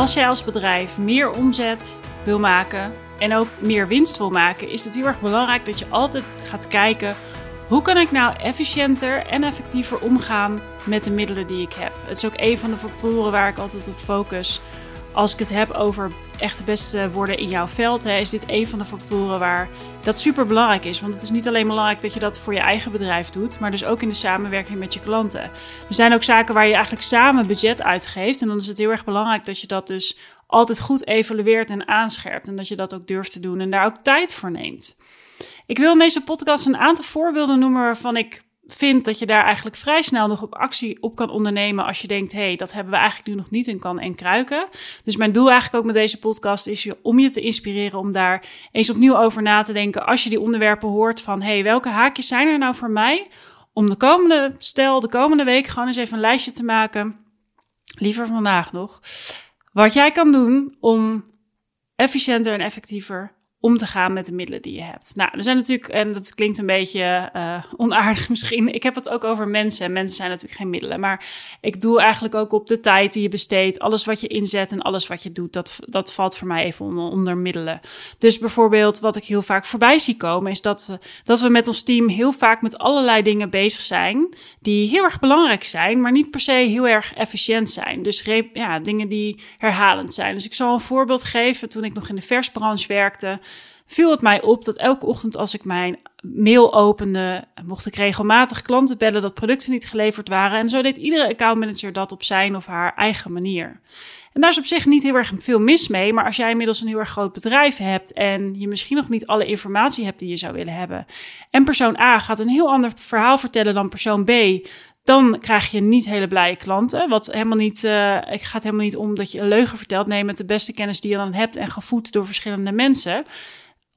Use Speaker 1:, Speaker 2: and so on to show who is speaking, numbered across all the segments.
Speaker 1: Als jij als bedrijf meer omzet wil maken en ook meer winst wil maken, is het heel erg belangrijk dat je altijd gaat kijken hoe kan ik nou efficiënter en effectiever omgaan met de middelen die ik heb. Het is ook een van de factoren waar ik altijd op focus als ik het heb over echt de beste worden in jouw veld, hè, is dit een van de factoren waar dat super belangrijk is. Want het is niet alleen belangrijk dat je dat voor je eigen bedrijf doet, maar dus ook in de samenwerking met je klanten. Er zijn ook zaken waar je eigenlijk samen budget uitgeeft. En dan is het heel erg belangrijk dat je dat dus altijd goed evalueert en aanscherpt. En dat je dat ook durft te doen en daar ook tijd voor neemt. Ik wil in deze podcast een aantal voorbeelden noemen waarvan ik vind dat je daar eigenlijk vrij snel nog op actie op kan ondernemen als je denkt, hé, hey, dat hebben we eigenlijk nu nog niet in kan en kruiken. Dus mijn doel eigenlijk ook met deze podcast is je, om je te inspireren om daar eens opnieuw over na te denken als je die onderwerpen hoort van, hé, hey, welke haakjes zijn er nou voor mij om de komende, stel de komende week gewoon eens even een lijstje te maken, liever vandaag nog, wat jij kan doen om efficiënter en effectiever om te gaan met de middelen die je hebt. Nou, er zijn natuurlijk, en dat klinkt een beetje uh, onaardig misschien, ik heb het ook over mensen. En mensen zijn natuurlijk geen middelen, maar ik doe eigenlijk ook op de tijd die je besteedt, alles wat je inzet en alles wat je doet, dat, dat valt voor mij even onder, onder middelen. Dus bijvoorbeeld wat ik heel vaak voorbij zie komen, is dat we, dat we met ons team heel vaak met allerlei dingen bezig zijn, die heel erg belangrijk zijn, maar niet per se heel erg efficiënt zijn. Dus ja, dingen die herhalend zijn. Dus ik zal een voorbeeld geven. Toen ik nog in de versbranche werkte, viel het mij op dat elke ochtend als ik mijn mail opende, mocht ik regelmatig klanten bellen dat producten niet geleverd waren. En zo deed iedere accountmanager dat op zijn of haar eigen manier. En daar is op zich niet heel erg veel mis mee, maar als jij inmiddels een heel erg groot bedrijf hebt en je misschien nog niet alle informatie hebt die je zou willen hebben, en persoon A gaat een heel ander verhaal vertellen dan persoon B, dan krijg je niet hele blije klanten. Wat helemaal niet, uh, het gaat helemaal niet om dat je een leugen vertelt. Nee, met de beste kennis die je dan hebt en gevoed door verschillende mensen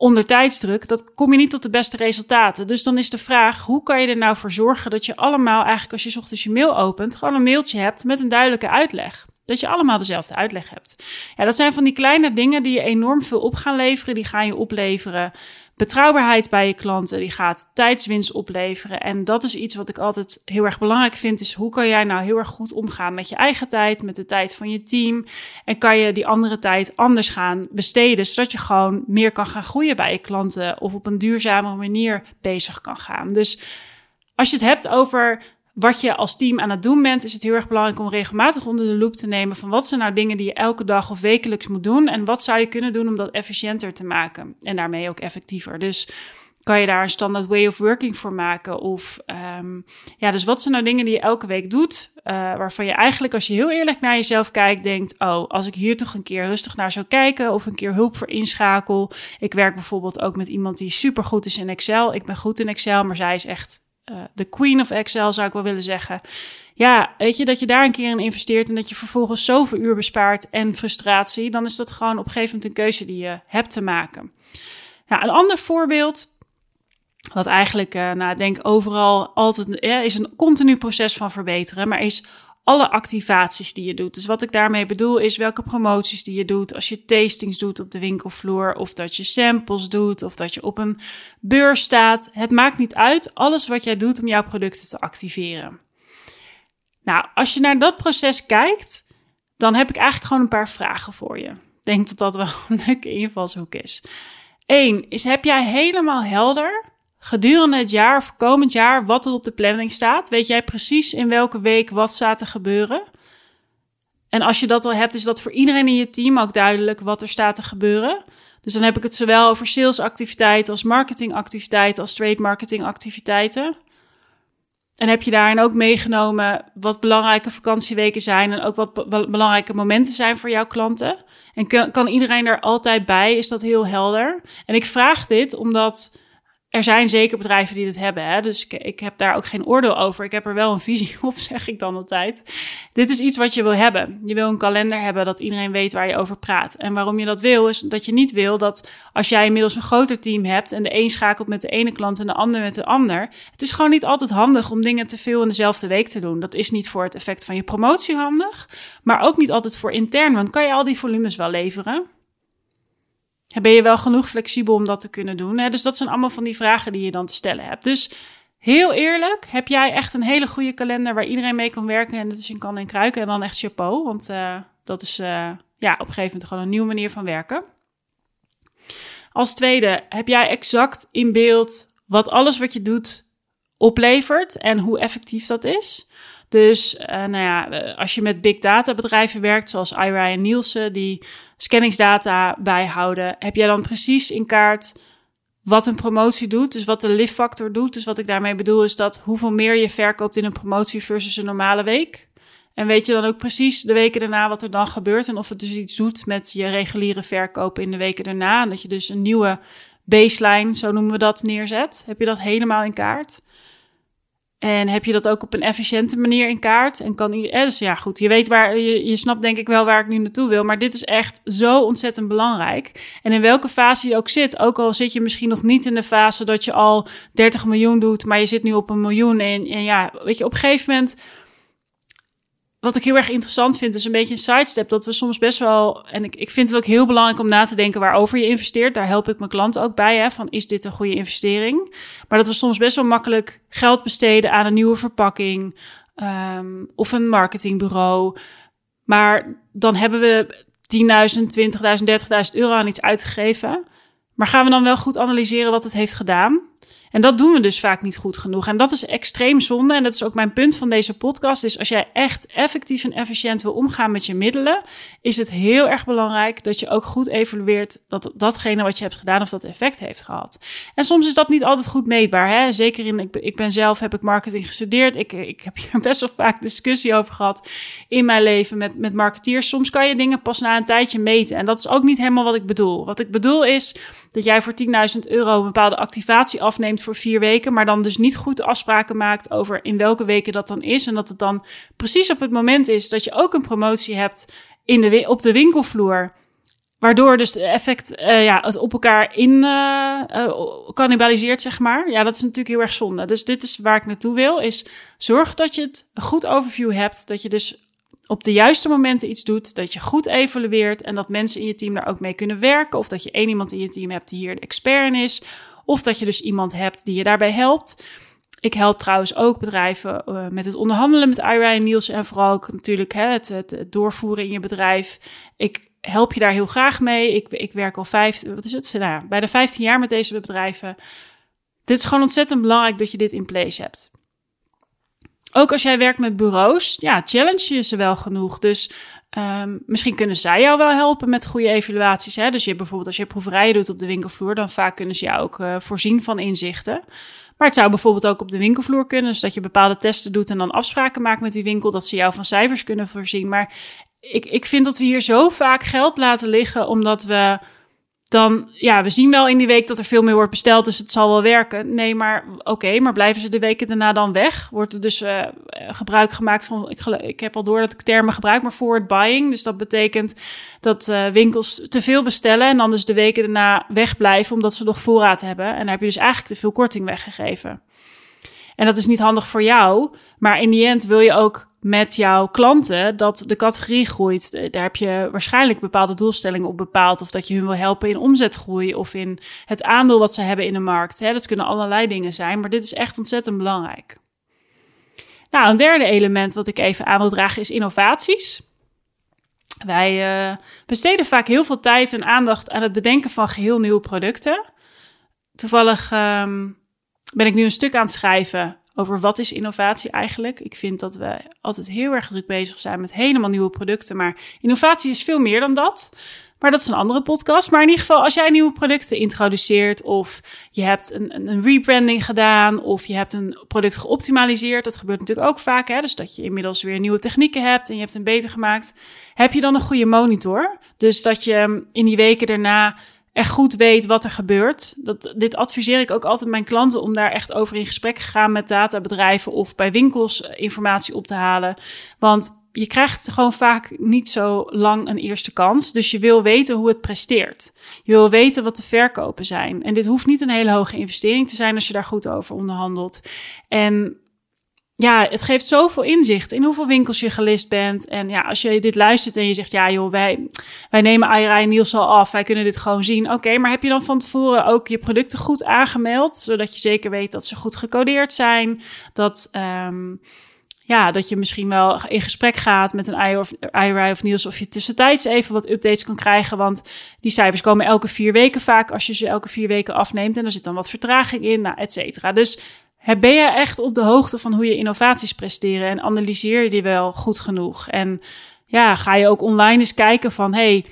Speaker 1: onder tijdsdruk, dat kom je niet tot de beste resultaten. Dus dan is de vraag, hoe kan je er nou voor zorgen dat je allemaal eigenlijk als je ochtends je mail opent, gewoon een mailtje hebt met een duidelijke uitleg. Dat je allemaal dezelfde uitleg hebt. Ja, dat zijn van die kleine dingen die je enorm veel op gaan leveren. Die gaan je opleveren betrouwbaarheid bij je klanten. Die gaat tijdswinst opleveren. En dat is iets wat ik altijd heel erg belangrijk vind. Is hoe kan jij nou heel erg goed omgaan met je eigen tijd, met de tijd van je team. En kan je die andere tijd anders gaan besteden. Zodat je gewoon meer kan gaan groeien bij je klanten. Of op een duurzame manier bezig kan gaan. Dus als je het hebt over wat je als team aan het doen bent, is het heel erg belangrijk om regelmatig onder de loep te nemen van wat zijn nou dingen die je elke dag of wekelijks moet doen en wat zou je kunnen doen om dat efficiënter te maken en daarmee ook effectiever. Dus kan je daar een standaard way of working voor maken? Of um, ja, dus wat zijn nou dingen die je elke week doet, uh, waarvan je eigenlijk als je heel eerlijk naar jezelf kijkt, denkt, oh, als ik hier toch een keer rustig naar zou kijken of een keer hulp voor inschakel. Ik werk bijvoorbeeld ook met iemand die super goed is in Excel. Ik ben goed in Excel, maar zij is echt de queen of Excel zou ik wel willen zeggen. Ja, weet je, dat je daar een keer in investeert en dat je vervolgens zoveel uur bespaart en frustratie, dan is dat gewoon op een gegeven moment een keuze die je hebt te maken. Nou, een ander voorbeeld, wat eigenlijk, uh, nou, denk overal altijd, ja, is een continu proces van verbeteren, maar is alle activaties die je doet. Dus wat ik daarmee bedoel is welke promoties die je doet. Als je tastings doet op de winkelvloer, of dat je samples doet, of dat je op een beurs staat. Het maakt niet uit. Alles wat jij doet om jouw producten te activeren. Nou, als je naar dat proces kijkt, dan heb ik eigenlijk gewoon een paar vragen voor je. Ik denk dat dat wel een leuke invalshoek is. Eén is: heb jij helemaal helder gedurende het jaar of komend jaar wat er op de planning staat? Weet jij precies in welke week wat staat te gebeuren? En als je dat al hebt, is dat voor iedereen in je team ook duidelijk wat er staat te gebeuren. Dus dan heb ik het zowel over salesactiviteiten als marketingactiviteiten als trade marketingactiviteiten. En heb je daarin ook meegenomen wat belangrijke vakantieweken zijn en ook wat belangrijke momenten zijn voor jouw klanten? En kan, kan iedereen er altijd bij? Is dat heel helder? En ik vraag dit omdat er zijn zeker bedrijven die dit hebben. Hè? Dus ik, ik, heb daar ook geen oordeel over. Ik heb er wel een visie op, zeg ik dan altijd. Dit is iets wat je wil hebben. Je wil een kalender hebben dat iedereen weet waar je over praat. En waarom je dat wil, is dat je niet wil dat als jij inmiddels een groter team hebt en de een schakelt met de ene klant en de ander met de ander. Het is gewoon niet altijd handig om dingen te veel in dezelfde week te doen. Dat is niet voor het effect van je promotie handig, maar ook niet altijd voor intern. Want kan je al die volumes wel leveren? Ben je wel genoeg flexibel om dat te kunnen doen? Hè? Dus dat zijn allemaal van die vragen die je dan te stellen hebt. Dus heel eerlijk, heb jij echt een hele goede kalender waar iedereen mee kan werken en dat is in kan en kruiken en dan echt chapeau, want uh, dat is uh, ja, op een gegeven moment gewoon een nieuwe manier van werken. Als tweede, heb jij exact in beeld wat alles wat je doet oplevert en hoe effectief dat is? Dus uh, nou ja, als je met big data bedrijven werkt, zoals Ira en Nielsen, die scanningsdata bijhouden, heb jij dan precies in kaart wat een promotie doet, dus wat de lift factor doet. Dus wat ik daarmee bedoel is dat hoeveel meer je verkoopt in een promotie versus een normale week. En weet je dan ook precies de weken daarna wat er dan gebeurt en of het dus iets doet met je reguliere verkopen in de weken daarna. En dat je dus een nieuwe baseline, zo noemen we dat, neerzet. Heb je dat helemaal in kaart? En heb je dat ook op een efficiënte manier in kaart? En kan eh, dus ja, goed, je weet waar, je, je snapt denk ik wel waar ik nu naartoe wil. Maar dit is echt zo ontzettend belangrijk. En in welke fase je ook zit, ook al zit je misschien nog niet in de fase dat je al 30 miljoen doet, maar je zit nu op een miljoen. En, en ja, weet je, op een gegeven moment wat ik heel erg interessant vind, is een beetje een sidestep. Dat we soms best wel. En ik, ik vind het ook heel belangrijk om na te denken waarover je investeert. Daar help ik mijn klanten ook bij. Hè, van is dit een goede investering? Maar dat we soms best wel makkelijk geld besteden aan een nieuwe verpakking. Um, of een marketingbureau. Maar dan hebben we 10.000, 20.000, 30.000 euro aan iets uitgegeven. Maar gaan we dan wel goed analyseren wat het heeft gedaan? En dat doen we dus vaak niet goed genoeg. En dat is extreem zonde. En dat is ook mijn punt van deze podcast. Is als jij echt effectief en efficiënt wil omgaan met je middelen, is het heel erg belangrijk dat je ook goed evalueert dat datgene wat je hebt gedaan of dat effect heeft gehad. En soms is dat niet altijd goed meetbaar. Hè? Zeker in, ik, ik ben zelf, heb ik marketing gestudeerd. Ik, ik heb hier best wel vaak discussie over gehad in mijn leven met, met marketeers. Soms kan je dingen pas na een tijdje meten. En dat is ook niet helemaal wat ik bedoel. Wat ik bedoel is dat jij voor 10.000 euro een bepaalde activatie afneemt voor vier weken, maar dan dus niet goed afspraken maakt over in welke weken dat dan is. En dat het dan precies op het moment is dat je ook een promotie hebt in de, op de winkelvloer. Waardoor dus effect uh, ja, het op elkaar in uh, cannibaliseert, zeg maar. Ja, dat is natuurlijk heel erg zonde. Dus dit is waar ik naartoe wil, is zorg dat je het goed overview hebt. Dat je dus op de juiste momenten iets doet, dat je goed evalueert en dat mensen in je team daar ook mee kunnen werken. Of dat je één iemand in je team hebt die hier de expert in is. Of dat je dus iemand hebt die je daarbij helpt. Ik help trouwens ook bedrijven uh, met het onderhandelen met Ira en Niels en vooral ook natuurlijk hè, het, het, doorvoeren in je bedrijf. Ik help je daar heel graag mee. Ik, ik werk al vijf, wat is het? Nou ja, bijna 15 jaar met deze bedrijven. Dit is gewoon ontzettend belangrijk dat je dit in place hebt. Ook als jij werkt met bureaus, ja, challenge je ze wel genoeg. Dus um, misschien kunnen zij jou wel helpen met goede evaluaties. Hè? Dus je bijvoorbeeld als je proeverijen doet op de winkelvloer, dan vaak kunnen ze jou ook uh, voorzien van inzichten. Maar het zou bijvoorbeeld ook op de winkelvloer kunnen, dus dat je bepaalde testen doet en dan afspraken maakt met die winkel, dat ze jou van cijfers kunnen voorzien. Maar ik, ik vind dat we hier zo vaak geld laten liggen, omdat we dan, ja, we zien wel in die week dat er veel meer wordt besteld, dus het zal wel werken. Nee, maar oké, maar blijven ze de weken daarna dan weg? Wordt er dus uh, gebruik gemaakt van, ik, ik heb al door dat ik termen gebruik, maar forward buying. Dus dat betekent dat uh, winkels te veel bestellen en dan dus de weken daarna wegblijven, omdat ze nog voorraad hebben. En dan heb je dus eigenlijk te veel korting weggegeven. En dat is niet handig voor jou, maar in die end wil je ook met jouw klanten dat de categorie groeit. Eh, daar heb je waarschijnlijk bepaalde doelstellingen op bepaald. Of dat je hun wil helpen in omzetgroei of in het aandeel wat ze hebben in de markt. Dat kunnen allerlei dingen zijn, maar dit is echt ontzettend belangrijk. Nou, een derde element wat ik even aan wil dragen is innovaties. Wij uh, besteden vaak heel veel tijd en aandacht aan het bedenken van geheel nieuwe producten. Toevallig um, ben ik nu een stuk aan het schrijven over wat is innovatie eigenlijk. Ik vind dat we altijd heel erg druk bezig zijn met helemaal nieuwe producten. Maar innovatie is veel meer dan dat. Maar dat is een andere podcast. Maar in ieder geval, als jij nieuwe producten introduceert of je hebt een, een rebranding gedaan of je hebt een product geoptimaliseerd, dat gebeurt natuurlijk ook vaak. Hè? Dus dat je inmiddels weer nieuwe technieken hebt en je hebt hem beter gemaakt. Heb je dan een goede monitor? Dus dat je in die weken daarna echt goed weet wat er gebeurt. Dat, dit adviseer ik ook altijd mijn klanten om daar echt over in gesprek te gaan met databedrijven of bij winkels eh, informatie op te halen. Want je krijgt gewoon vaak niet zo lang een eerste kans. Dus je wil weten hoe het presteert. Je wil weten wat de verkopen zijn. En dit hoeft niet een hele hoge investering te zijn als je daar goed over onderhandelt. En ja, het geeft zoveel inzicht in hoeveel winkels je gelist bent. En ja, als je dit luistert en je zegt, ja joh, wij, wij nemen Aira en Niels al af, wij kunnen dit gewoon zien. Oké, maar heb je dan van tevoren ook je producten goed aangemeld, zodat je zeker weet dat ze goed gecodeerd zijn, dat... Um, ja, dat je misschien wel in gesprek gaat met een IRI of, of Niels of je tussentijds even wat updates kan krijgen. Want die cijfers komen elke vier weken vaak als je ze elke vier weken afneemt. En er zit dan wat vertraging in, nou, et cetera. Dus ben je echt op de hoogte van hoe je innovaties presteren en analyseer je die wel goed genoeg? En ja, ga je ook online eens kijken van, hey,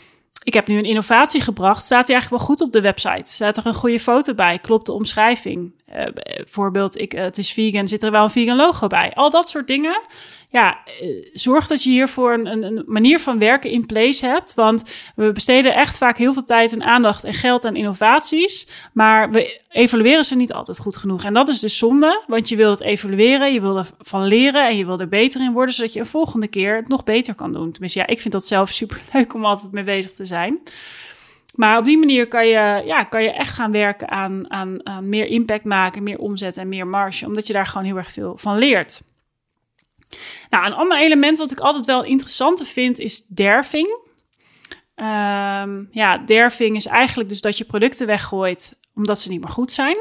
Speaker 1: ik heb nu een innovatie gebracht. Staat die eigenlijk wel goed op de website? Staat er een goede foto bij? Klopt de omschrijving? Uh, bijvoorbeeld, ik, het is vegan, zit er wel een vegan logo bij? Al dat soort dingen ja, eh, zorg dat je hiervoor een, een, manier van werken in place hebt. Want we besteden echt vaak heel veel tijd en aandacht en geld aan innovaties. Maar we evalueren ze niet altijd goed genoeg. En dat is dus zonde, want je wil het evalueren, je wil ervan leren en je wil er beter in worden, zodat je een volgende keer het nog beter kan doen. Tenminste, ja, ik vind dat zelf super leuk om altijd mee bezig te zijn. Maar op die manier kan je, ja, kan je echt gaan werken aan, aan, aan meer impact maken, meer omzet en meer marge, omdat je daar gewoon heel erg veel van leert. Nou, een ander element wat ik altijd wel interessant vind is derving. Um, ja, derving is eigenlijk dus dat je producten weggooit omdat ze niet meer goed zijn.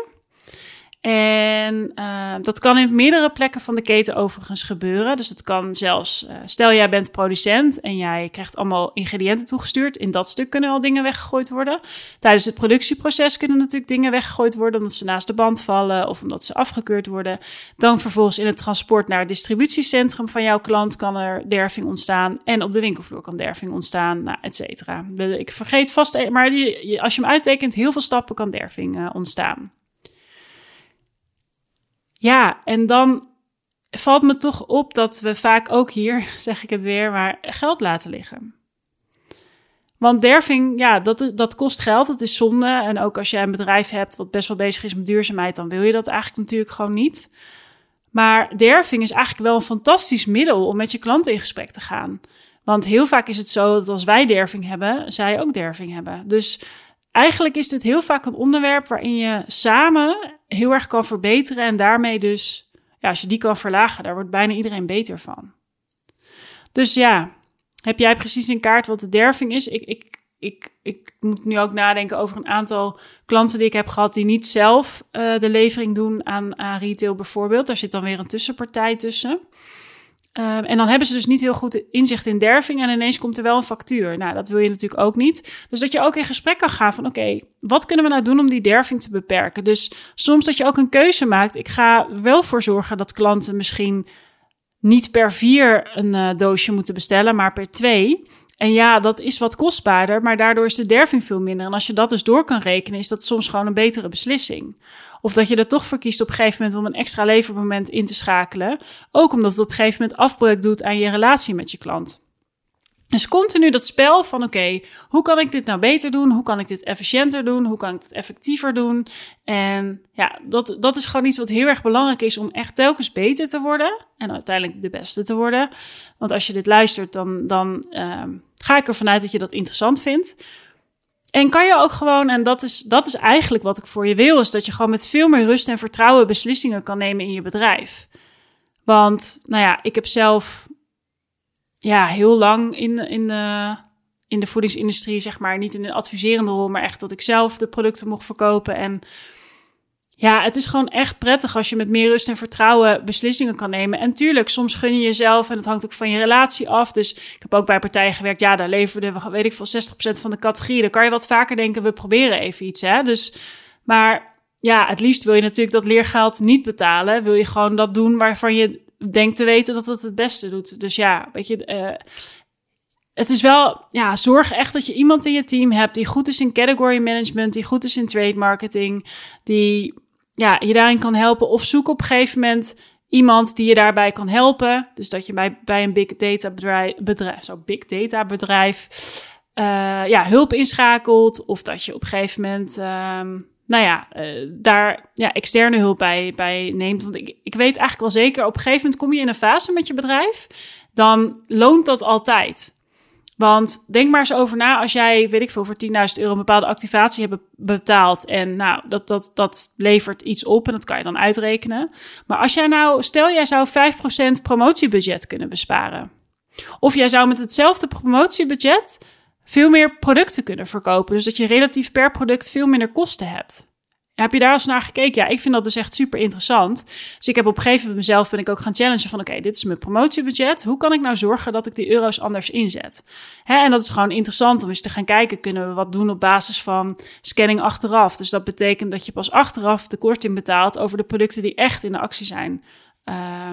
Speaker 1: En uh, dat kan in meerdere plekken van de keten overigens gebeuren. Dus het kan zelfs, uh, stel jij bent producent en jij krijgt allemaal ingrediënten toegestuurd. In dat stuk kunnen al dingen weggegooid worden. Tijdens het productieproces kunnen natuurlijk dingen weggegooid worden omdat ze naast de band vallen of omdat ze afgekeurd worden. Dan vervolgens in het transport naar het distributiecentrum van jouw klant kan er derving ontstaan. En op de winkelvloer kan derving ontstaan, nou, et cetera. Ik vergeet vast, e-, maar als je hem uittekent, heel veel stappen kan derving ontstaan. Ja, en dan valt me toch op dat we vaak ook hier, zeg ik het weer, maar geld laten liggen. Want derving, ja, dat, dat kost geld, dat is zonde. En ook als jij een bedrijf hebt wat best wel bezig is met duurzaamheid, dan wil je dat eigenlijk natuurlijk gewoon niet. Maar derving is eigenlijk wel een fantastisch middel om met je klanten in gesprek te gaan. Want heel vaak is het zo dat als wij derving hebben, zij ook derving hebben. Dus eigenlijk is dit heel vaak een onderwerp waarin je samen heel erg kan verbeteren en daarmee dus, ja, als je die kan verlagen, daar wordt bijna iedereen beter van. Dus ja, heb jij precies in kaart wat de derving is? Ik, ik, ik, ik moet nu ook nadenken over een aantal klanten die ik heb gehad die niet zelf uh, de levering doen aan, aan retail bijvoorbeeld. Daar zit dan weer een tussenpartij tussen. Ehm, en dan hebben ze dus niet heel goed inzicht in derving en ineens komt er wel een factuur. Nou, dat wil je natuurlijk ook niet. Dus dat je ook in gesprek kan gaan van oké, wat kunnen we nou doen om die derving te beperken? Dus soms dat je ook een keuze maakt. Ik ga wel voor zorgen dat klanten misschien niet per vier een uh, doosje moeten bestellen, maar per twee. En ja, dat is wat kostbaarder, maar daardoor is de derving veel minder. En als je dat dus door kan rekenen, is dat soms gewoon een betere beslissing. Of dat je er toch voor kiest op een gegeven moment om een extra levermoment in te schakelen. Ook omdat het op een gegeven moment afbreuk doet aan je relatie met je klant. Dus continu dat spel van oké, hoe kan ik dit nou beter doen? Hoe kan ik dit efficiënter doen? Hoe kan ik het effectiever doen? En ja, dat, dat is gewoon iets wat heel erg belangrijk is om echt telkens beter te worden. En uiteindelijk de beste te worden. Want als je dit luistert, dan, dan uh, ga ik ervan uit dat je dat interessant vindt. En kan je ook gewoon, en dat is, dat is eigenlijk wat ik voor je wil, is dat je gewoon met veel meer rust en vertrouwen beslissingen kan nemen in je bedrijf. Want, nou ja, ik heb zelf ja, heel lang in, in, de, in de voedingsindustrie, zeg maar, niet in een adviserende rol, maar echt dat ik zelf de producten mocht verkopen. En ja, het is gewoon echt prettig als je met meer rust en vertrouwen beslissingen kan nemen. En tuurlijk, soms gun je jezelf en het hangt ook van je relatie af. Dus ik heb ook bij partijen gewerkt, ja, daar leverden we, weet ik veel, 60% van de categorie. Dan kan je wat vaker denken, we proberen even iets, hè. Dus, maar ja, het liefst wil je natuurlijk dat leergeld niet betalen. Wil je gewoon dat doen waarvan je denkt te weten dat het het beste doet. Dus ja, weet je... Uh, het is wel, ja, zorg echt dat je iemand in je team hebt die goed is in category management, die goed is in trade marketing, die ja, je daarin kan helpen. Of zoek op een gegeven moment iemand die je daarbij kan helpen. Dus dat je bij, bij een big data bedrijf, bedrijf zo big data bedrijf, uh, ja, hulp inschakelt. Of dat je op een gegeven moment, um, nou ja, uh, daar ja, externe hulp bij, bij neemt. Want ik, ik weet eigenlijk wel zeker, op een gegeven moment kom je in een fase met je bedrijf. Dan loont dat altijd. Want denk maar eens over na, als jij, weet ik veel, voor 10.000 euro een bepaalde activatie hebt betaald. En nou, dat, dat, dat levert iets op en dat kan je dan uitrekenen. Maar als jij nou, stel jij zou 5% promotiebudget kunnen besparen. Of jij zou met hetzelfde promotiebudget veel meer producten kunnen verkopen. Dus dat je relatief per product veel minder kosten hebt. Heb je daar eens naar gekeken? Ja, ik vind dat dus echt super interessant. Dus ik heb op een gegeven moment mezelf ben ik ook gaan challengen van oké, dit is mijn promotiebudget. Hoe kan ik nou zorgen dat ik die euro's anders inzet? Hè, en dat is gewoon interessant om eens te gaan kijken. Kunnen we wat doen op basis van scanning achteraf? Dus dat betekent dat je pas achteraf de korting betaalt over de producten die echt in de actie zijn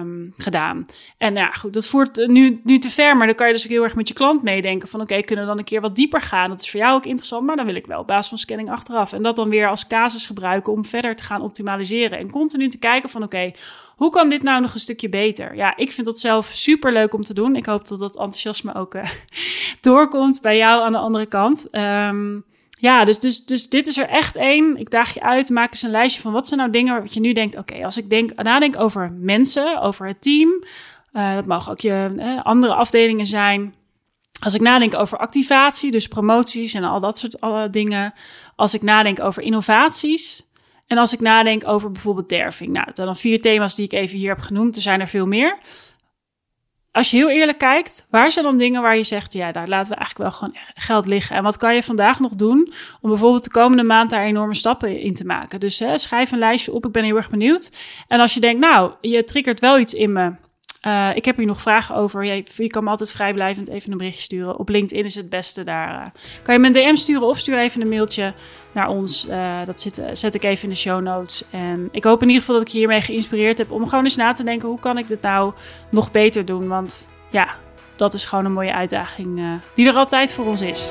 Speaker 1: um, gedaan. En ja, goed, dat voert nu, nu te ver, maar dan kan je dus ook heel erg met je klant meedenken van oké, kunnen we dan een keer wat dieper gaan? Dat is voor jou ook interessant, maar dan wil ik wel basis van scanning achteraf. En dat dan weer als casus gebruiken om verder te gaan optimaliseren en continu te kijken van oké, hoe kan dit nou nog een stukje beter? Ja, ik vind dat zelf super leuk om te doen. Ik hoop dat dat enthousiasme ook uh, doorkomt bij jou aan de andere kant. Um, ja, dus, dus, dus dit is er echt één. Ik daag je uit, maak eens een lijstje van wat zijn nou dingen wat je nu denkt. Oké, als ik denk, nadenk over mensen, over het team. Uh, dat mogen ook je eh, andere afdelingen zijn. Als ik nadenk over activatie, dus promoties en al dat soort alle dingen. Als ik nadenk over innovaties. En als ik nadenk over bijvoorbeeld derving. Nou, dat zijn dan vier thema's die ik even hier heb genoemd. Er zijn er veel meer als je heel eerlijk kijkt, waar zijn dan dingen waar je zegt, ja, daar laten we eigenlijk wel gewoon geld liggen. En wat kan je vandaag nog doen om bijvoorbeeld de komende maand daar enorme stappen in te maken? Dus hè, schrijf een lijstje op, ik ben heel erg benieuwd. En als je denkt, nou, je triggert wel iets in me uh, ik heb hier nog vragen over. Je, je kan me altijd vrijblijvend even een berichtje sturen. Op LinkedIn is het beste. Daar uh, kan je me een DM sturen of stuur even een mailtje naar ons. Uh, dat zet ik even in de show notes. En ik hoop in ieder geval dat ik je hiermee geïnspireerd heb om gewoon eens na te denken: hoe kan ik dit nou nog beter doen? Want ja, dat is gewoon een mooie uitdaging die er altijd voor ons is.